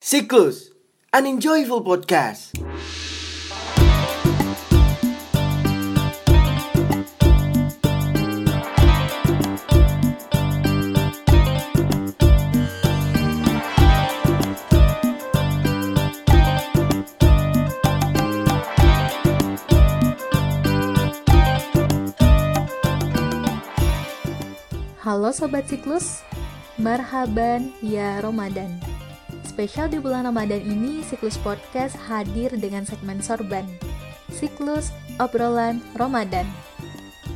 Siklus, an enjoyable podcast. Halo Sobat Siklus, marhaban ya Ramadan. Spesial di bulan Ramadan ini, Siklus Podcast hadir dengan segmen sorban. Siklus Obrolan Ramadan.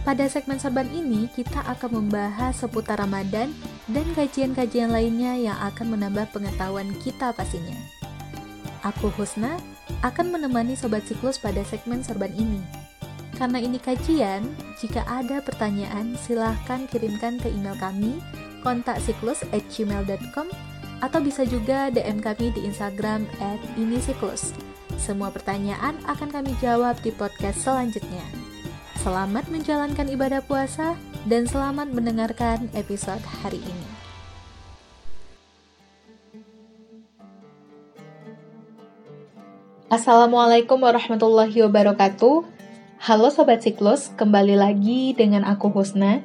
Pada segmen sorban ini, kita akan membahas seputar Ramadan dan kajian-kajian lainnya yang akan menambah pengetahuan kita pastinya. Aku Husna akan menemani Sobat Siklus pada segmen sorban ini. Karena ini kajian, jika ada pertanyaan silahkan kirimkan ke email kami kontaksiklus@gmail.com atau bisa juga DM kami di Instagram @inisiklus. Semua pertanyaan akan kami jawab di podcast selanjutnya. Selamat menjalankan ibadah puasa dan selamat mendengarkan episode hari ini. Assalamualaikum warahmatullahi wabarakatuh. Halo Sobat Siklus, kembali lagi dengan aku Husna.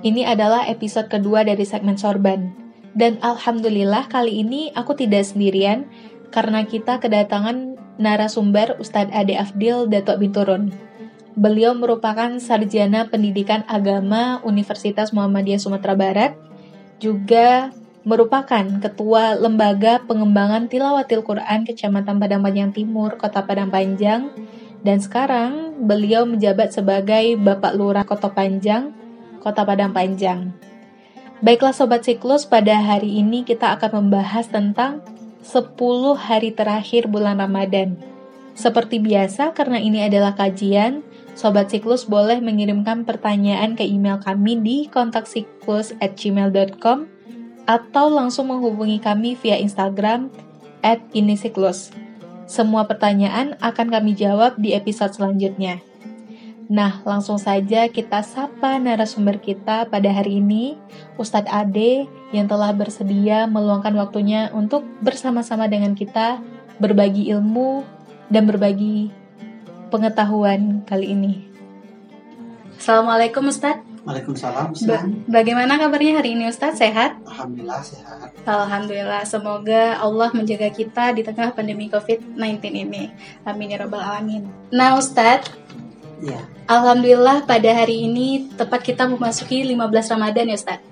Ini adalah episode kedua dari segmen Sorban. Dan Alhamdulillah kali ini aku tidak sendirian karena kita kedatangan narasumber Ustadz Ade Afdil Datuk Binturun. Beliau merupakan sarjana pendidikan agama Universitas Muhammadiyah Sumatera Barat, juga merupakan ketua lembaga pengembangan tilawatil Quran Kecamatan Padang Panjang Timur, Kota Padang Panjang, dan sekarang beliau menjabat sebagai Bapak Lurah Kota Panjang, Kota Padang Panjang. Baiklah Sobat Siklus, pada hari ini kita akan membahas tentang 10 hari terakhir bulan Ramadan. Seperti biasa, karena ini adalah kajian, Sobat Siklus boleh mengirimkan pertanyaan ke email kami di kontaksiklus@gmail.com atau langsung menghubungi kami via Instagram at. Semua pertanyaan akan kami jawab di episode selanjutnya. Nah, langsung saja kita sapa narasumber kita pada hari ini, Ustadz Ade yang telah bersedia meluangkan waktunya untuk bersama-sama dengan kita berbagi ilmu dan berbagi pengetahuan kali ini. Assalamualaikum Ustadz. Waalaikumsalam. Ba bagaimana kabarnya hari ini Ustadz? Sehat? Alhamdulillah sehat. Alhamdulillah. Semoga Allah menjaga kita di tengah pandemi COVID-19 ini. Amin ya rabbal alamin. Nah Ustadz, Ya. Alhamdulillah pada hari ini tepat kita memasuki 15 Ramadan ya Ustadz.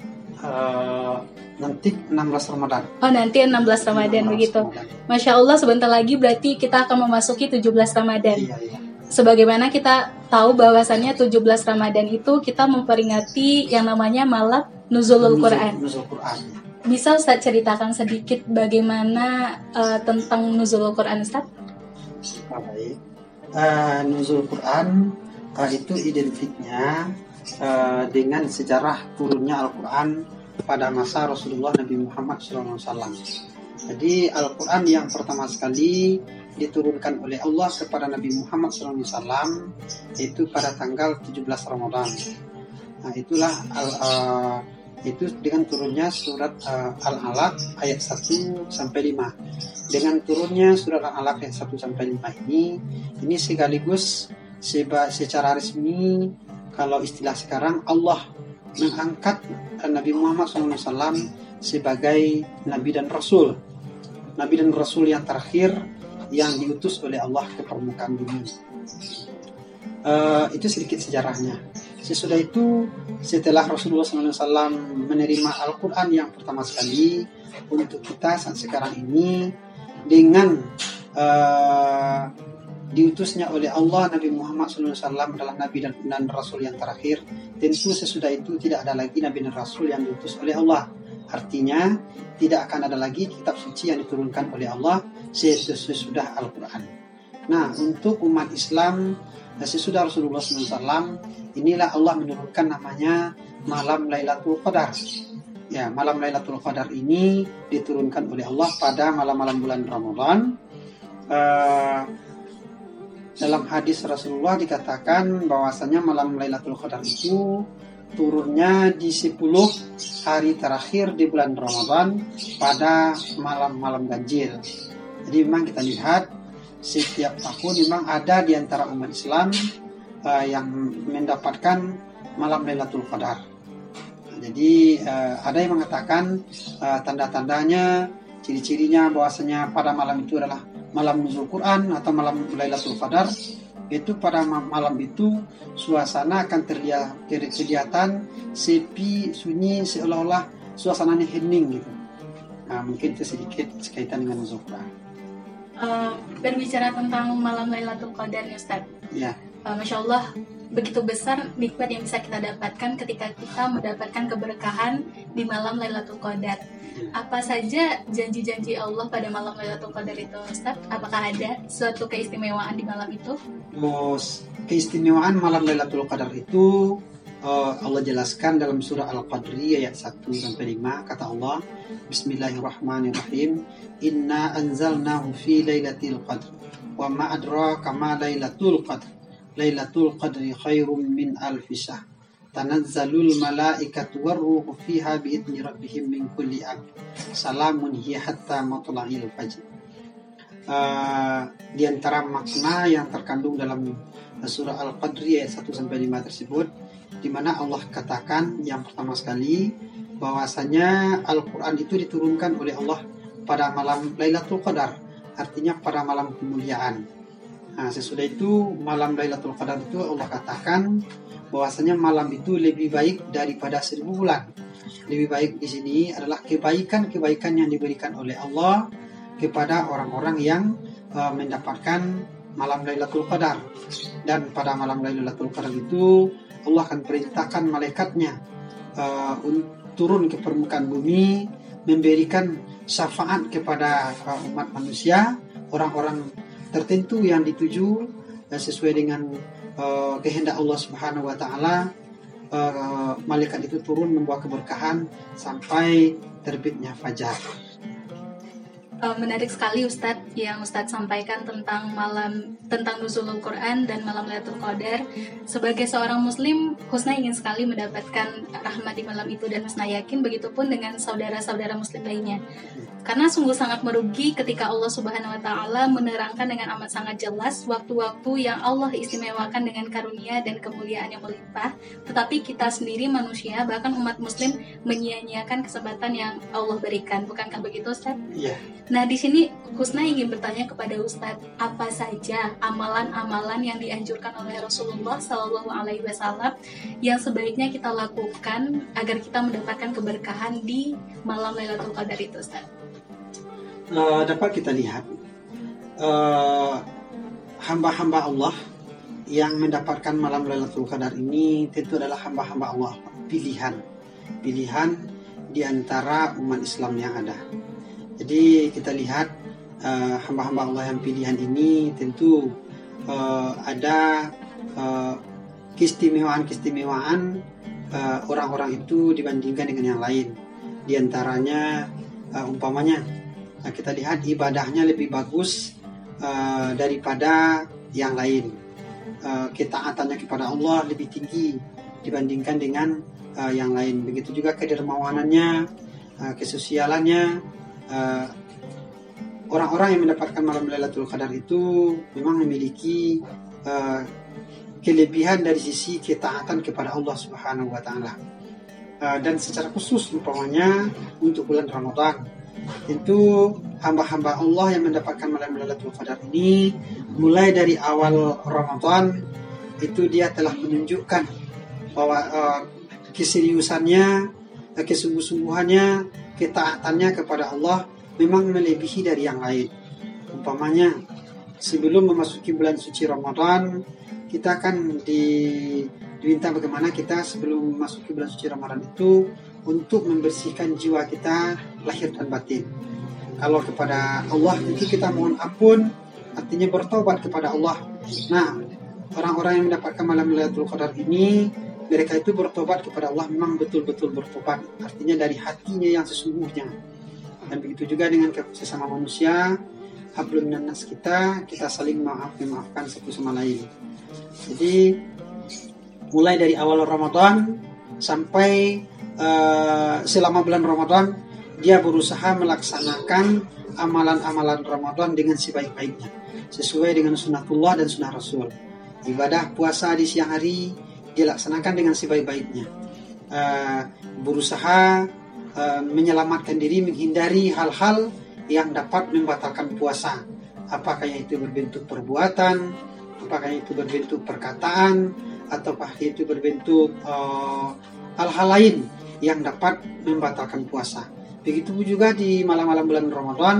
Eh, nanti 16 Ramadan. Oh nanti 16 Ramadan 16 begitu. Ramadan. Masya Allah sebentar lagi berarti kita akan memasuki 17 Ramadan. Iya, iya. Sebagaimana kita tahu bahwasannya 17 Ramadan itu kita memperingati yang namanya malam Nuzulul Quran. Nuzul Quran. ya. Bisa Ustaz ceritakan sedikit bagaimana eh, tentang Nuzulul Quran Ustaz? Baik. Eh, Nuzul Quran eh, itu identiknya eh, dengan sejarah turunnya Al-Quran pada masa Rasulullah Nabi Muhammad SAW. Jadi Al-Quran yang pertama sekali diturunkan oleh Allah kepada Nabi Muhammad SAW itu pada tanggal 17 Ramadan. Nah itulah al- eh, itu dengan turunnya surat eh, Al-Alaq ayat 1 sampai 5. Dengan turunnya surat Al-Alaq ayat 1 sampai 5 ini ini sekaligus seba- secara resmi kalau istilah sekarang Allah mengangkat Nabi Muhammad SAW sebagai Nabi dan Rasul. Nabi dan Rasul yang terakhir yang diutus oleh Allah ke permukaan bumi. Eh, itu sedikit sejarahnya. Sesudah itu, setelah Rasulullah SAW menerima Al-Quran yang pertama sekali untuk kita saat sekarang ini dengan eh, diutusnya oleh Allah Nabi Muhammad SAW adalah Nabi dan, dan Rasul yang terakhir. Tentu sesudah itu tidak ada lagi Nabi dan Rasul yang diutus oleh Allah. Artinya tidak akan ada lagi kitab suci yang diturunkan oleh Allah sesudah Al-Quran. Nah, untuk umat Islam eh, sesudah Rasulullah SAW, inilah Allah menurunkan namanya malam Lailatul Qadar. Ya, malam Lailatul Qadar ini diturunkan oleh Allah pada malam-malam bulan Ramadan. Eh, dalam hadis Rasulullah dikatakan bahwasanya malam Lailatul Qadar itu turunnya di 10 hari terakhir di bulan Ramadan pada malam-malam ganjil. Jadi memang kita lihat setiap tahun memang ada di antara umat Islam uh, yang mendapatkan malam Lailatul Qadar. Jadi uh, ada yang mengatakan uh, tanda-tandanya, ciri-cirinya bahwasanya pada malam itu adalah malam nuzul Quran atau malam Lailatul Qadar. Itu pada malam itu suasana akan terlihat kelihatan sepi, sunyi, seolah-olah suasananya hening gitu. Nah, mungkin itu sedikit sekaitan dengan nuzul Quran uh, berbicara tentang malam Lailatul Qadar nih Ustaz. Ya. Uh, Masya Allah, begitu besar nikmat yang bisa kita dapatkan ketika kita mendapatkan keberkahan di malam Lailatul Qadar. Apa saja janji-janji Allah pada malam Lailatul Qadar itu, Ustaz? Apakah ada suatu keistimewaan di malam itu? Oh, keistimewaan malam Lailatul Qadar itu uh, Allah jelaskan dalam surah Al-Qadri ayat 1 sampai 5 kata Allah Bismillahirrahmanirrahim. Inna anzalnahu fi lailatul qadr wa ma adraka ma lailatul qadr. Lailatul qadri khairum min alfi syahr tanazzalul malaikatu warruhu fiha biidni rabbihim min kulli amr. Salamun hiya hatta matla'il fajr. Uh, di antara makna yang terkandung dalam surah Al-Qadri ayat 1 sampai 5 tersebut di mana Allah katakan yang pertama sekali bahwasanya Al-Qur'an itu diturunkan oleh Allah pada malam Lailatul Qadar, artinya pada malam kemuliaan. Nah, sesudah itu malam Lailatul Qadar itu Allah katakan bahwasanya malam itu lebih baik daripada seribu bulan. Lebih baik di sini adalah kebaikan-kebaikan yang diberikan oleh Allah kepada orang-orang yang uh, mendapatkan malam Lailatul Qadar. Dan pada malam Lailatul Qadar itu Allah akan perintahkan malaikatnya uh, turun ke permukaan bumi memberikan syafaat kepada uh, umat manusia orang-orang tertentu yang dituju uh, sesuai dengan uh, kehendak Allah Subhanahu wa taala. Uh, malaikat itu turun membawa keberkahan sampai terbitnya fajar. Menarik sekali Ustadz yang Ustadz sampaikan tentang malam tentang nuzulul Quran dan malam Lailatul Qadar. Sebagai seorang muslim, Husna ingin sekali mendapatkan rahmat di malam itu dan Husna yakin begitupun dengan saudara-saudara muslim lainnya. Karena sungguh sangat merugi ketika Allah Subhanahu wa taala menerangkan dengan amat sangat jelas waktu-waktu yang Allah istimewakan dengan karunia dan kemuliaan yang melimpah, tetapi kita sendiri manusia bahkan umat muslim menyia-nyiakan kesempatan yang Allah berikan. Bukankah begitu, Ustaz? Iya. Nah, di sini Husna ingin bertanya kepada Ustadz, apa saja amalan-amalan yang dianjurkan oleh Rasulullah Shallallahu Alaihi Wasallam yang sebaiknya kita lakukan agar kita mendapatkan keberkahan di malam Lailatul Qadar itu, Ustadz? uh, dapat kita lihat eh, hamba-hamba Allah yang mendapatkan malam Lailatul Qadar ini tentu adalah hamba-hamba Allah pilihan pilihan di antara umat Islam yang ada. Jadi kita lihat hamba hamba-hamba Allah yang pilihan ini tentu uh, ada uh, keistimewaan-keistimewaan uh, orang-orang itu dibandingkan dengan yang lain. Di antaranya uh, umpamanya Nah, kita lihat ibadahnya lebih bagus uh, daripada yang lain. Uh, ketaatannya kepada Allah lebih tinggi dibandingkan dengan uh, yang lain. Begitu juga kedermawanannya, uh, kesosialannya. Uh, orang-orang yang mendapatkan malam Lailatul Qadar itu memang memiliki uh, kelebihan dari sisi ketaatan kepada Allah Subhanahu wa taala. Uh, dan secara khusus umpamanya untuk bulan Ramadan itu hamba-hamba Allah yang mendapatkan malam Lailatul Qadar ini mulai dari awal Ramadan itu dia telah menunjukkan bahwa uh, keseriusannya, uh, kesungguh-sungguhannya, ketaatannya kepada Allah memang melebihi dari yang lain. Umpamanya sebelum memasuki bulan suci Ramadan kita akan di diminta bagaimana kita sebelum memasuki bulan suci Ramadan itu untuk membersihkan jiwa kita lahir dan batin. Kalau kepada Allah itu kita mohon ampun, artinya bertobat kepada Allah. Nah, orang-orang yang mendapatkan malam Lailatul Qadar ini, mereka itu bertobat kepada Allah memang betul-betul bertobat. Artinya dari hatinya yang sesungguhnya. Dan begitu juga dengan sesama manusia, hablum nas kita, kita saling maaf memaafkan satu sama lain. Jadi mulai dari awal Ramadan sampai uh, selama bulan Ramadan dia berusaha melaksanakan amalan-amalan Ramadan dengan sebaik-baiknya sesuai dengan sunnatullah dan sunnah Rasul. Ibadah puasa di siang hari dilaksanakan dengan sebaik-baiknya. Uh, berusaha uh, menyelamatkan diri menghindari hal-hal yang dapat membatalkan puasa. Apakah itu berbentuk perbuatan, apakah itu berbentuk perkataan, ataukah itu berbentuk hal-hal uh, lain yang dapat membatalkan puasa. Begitu juga di malam-malam bulan Ramadan,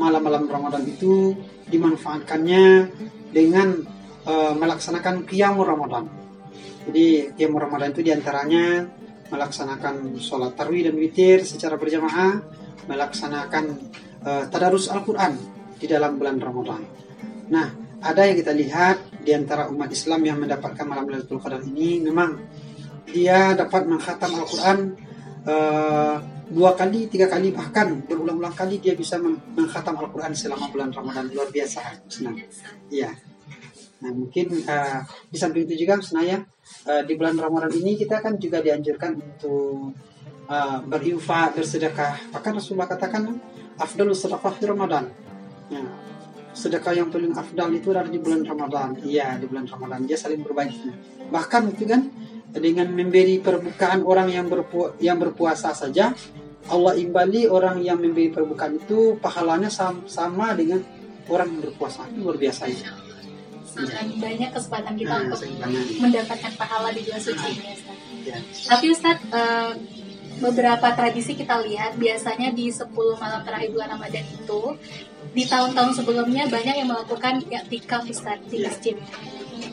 malam-malam Ramadan itu dimanfaatkannya dengan uh, melaksanakan qiyamul Ramadan. Jadi qiyamul Ramadan itu di antaranya melaksanakan sholat tarwih dan witir secara berjamaah, melaksanakan uh, tadarus Al-Quran di dalam bulan Ramadan. Nah, ada yang kita lihat di antara umat Islam yang mendapatkan malam Lailatul Qadar ini memang dia dapat menghatam Al-Quran uh, dua kali, tiga kali bahkan berulang-ulang kali dia bisa menghatam Al-Quran selama bulan Ramadan luar biasa senang. Iya. Nah mungkin uh, di samping itu juga senaya uh, di bulan Ramadan ini kita kan juga dianjurkan untuk uh, berinfak bersedekah. Bahkan Rasulullah katakan afdalul sedekah di Ramadan. Ya, sedekah yang paling afdal itu ada di bulan Ramadan. Iya, di bulan Ramadan dia saling berbagi. Bahkan itu kan dengan memberi perbukaan orang yang berpu yang berpuasa saja Allah imbali orang yang memberi perbukaan itu pahalanya sama, sama dengan orang yang berpuasa itu luar biasa ya. Sangat banyak kesempatan kita nah, untuk mendapatkan pahala di bulan suci ini. Ya. Tapi Ustaz, uh, beberapa tradisi kita lihat biasanya di 10 malam terakhir bulan Ramadan itu di tahun-tahun sebelumnya banyak yang melakukan i'tikaf Ustaz di masjid.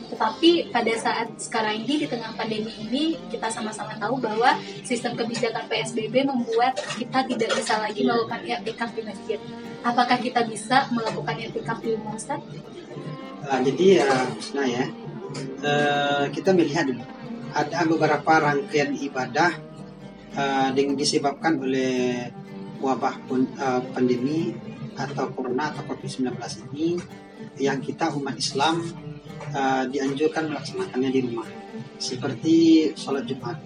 Tetapi pada saat sekarang ini di tengah pandemi ini kita sama-sama tahu bahwa sistem kebijakan PSBB membuat kita tidak bisa lagi melakukan i'tikaf di masjid. Apakah kita bisa melakukan i'tikaf di rumah Ustaz? Uh, jadi ya, nah ya, kita melihat dulu ada beberapa rangkaian ibadah yang disebabkan oleh wabah pandemi atau corona atau covid-19 ini yang kita umat Islam dianjurkan melaksanakannya di rumah. Seperti sholat Jumat.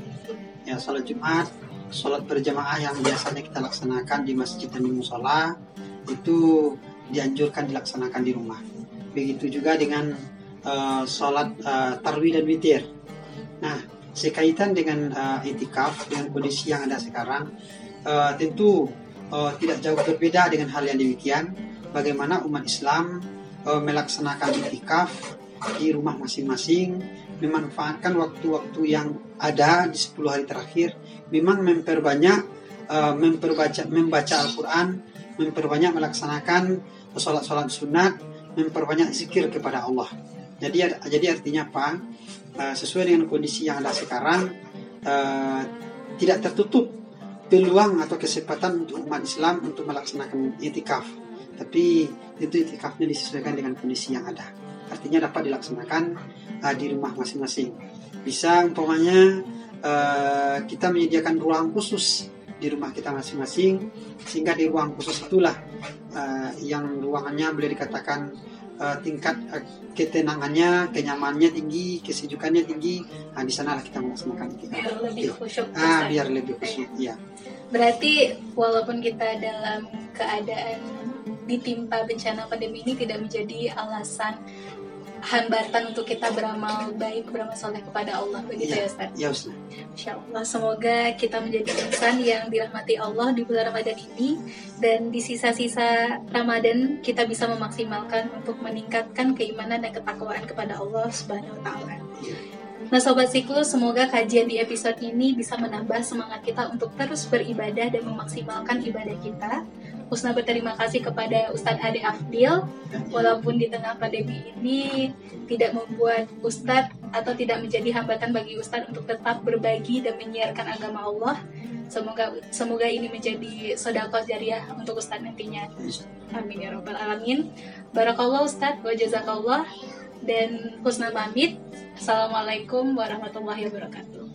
Ya sholat Jumat sholat berjamaah yang biasanya kita laksanakan di masjid dan di musola itu dianjurkan dilaksanakan di rumah begitu juga dengan uh, sholat uh, tarwih dan witir. Nah sekaitan dengan uh, itikaf dengan kondisi yang ada sekarang uh, tentu uh, tidak jauh berbeda dengan hal yang demikian. Bagaimana umat Islam uh, melaksanakan itikaf di rumah masing-masing, memanfaatkan waktu-waktu yang ada di 10 hari terakhir, memang memperbanyak uh, memperbaca membaca Al-Qur'an, memperbanyak melaksanakan sholat-sholat sunat, memperbanyak zikir kepada Allah. Jadi jadi artinya apa? Uh, sesuai dengan kondisi yang ada sekarang uh, tidak tertutup peluang atau kesempatan untuk umat Islam untuk melaksanakan itikaf. Tapi itu itikafnya disesuaikan dengan kondisi yang ada artinya dapat dilaksanakan uh, di rumah masing-masing. Bisa umpamanya kita menyediakan ruang khusus di rumah kita masing-masing sehingga di ruang khusus itulah uh, yang ruangannya boleh dikatakan uh, tingkat uh, ketenangannya, kenyamanannya tinggi, kesejukannya tinggi. Nah, di sanalah kita melaksanakan itu. Biar lebih iya. khusyuk. Ah, biar lebih khusyuk, ya. Berarti walaupun kita dalam keadaan ditimpa bencana pandemi ini tidak menjadi alasan hambatan untuk kita beramal baik, beramal soleh kepada Allah begitu ya, ya Ustaz? Ya Ustaz. Insya Allah semoga kita menjadi insan yang dirahmati Allah di bulan Ramadan ini dan di sisa-sisa Ramadan kita bisa memaksimalkan untuk meningkatkan keimanan dan ketakwaan kepada Allah Subhanahu Wa Taala. Ya. Nah Sobat Siklus, semoga kajian di episode ini bisa menambah semangat kita untuk terus beribadah dan memaksimalkan ibadah kita Husna berterima kasih kepada Ustadz Ade Afdil walaupun di tengah pandemi ini tidak membuat Ustadz atau tidak menjadi hambatan bagi Ustadz untuk tetap berbagi dan menyiarkan agama Allah. Semoga semoga ini menjadi sodakoh jariah untuk Ustadz nantinya. Amin ya robbal alamin. Barakallah Ustadz wa jazakallah dan Husna pamit. Assalamualaikum warahmatullahi wabarakatuh.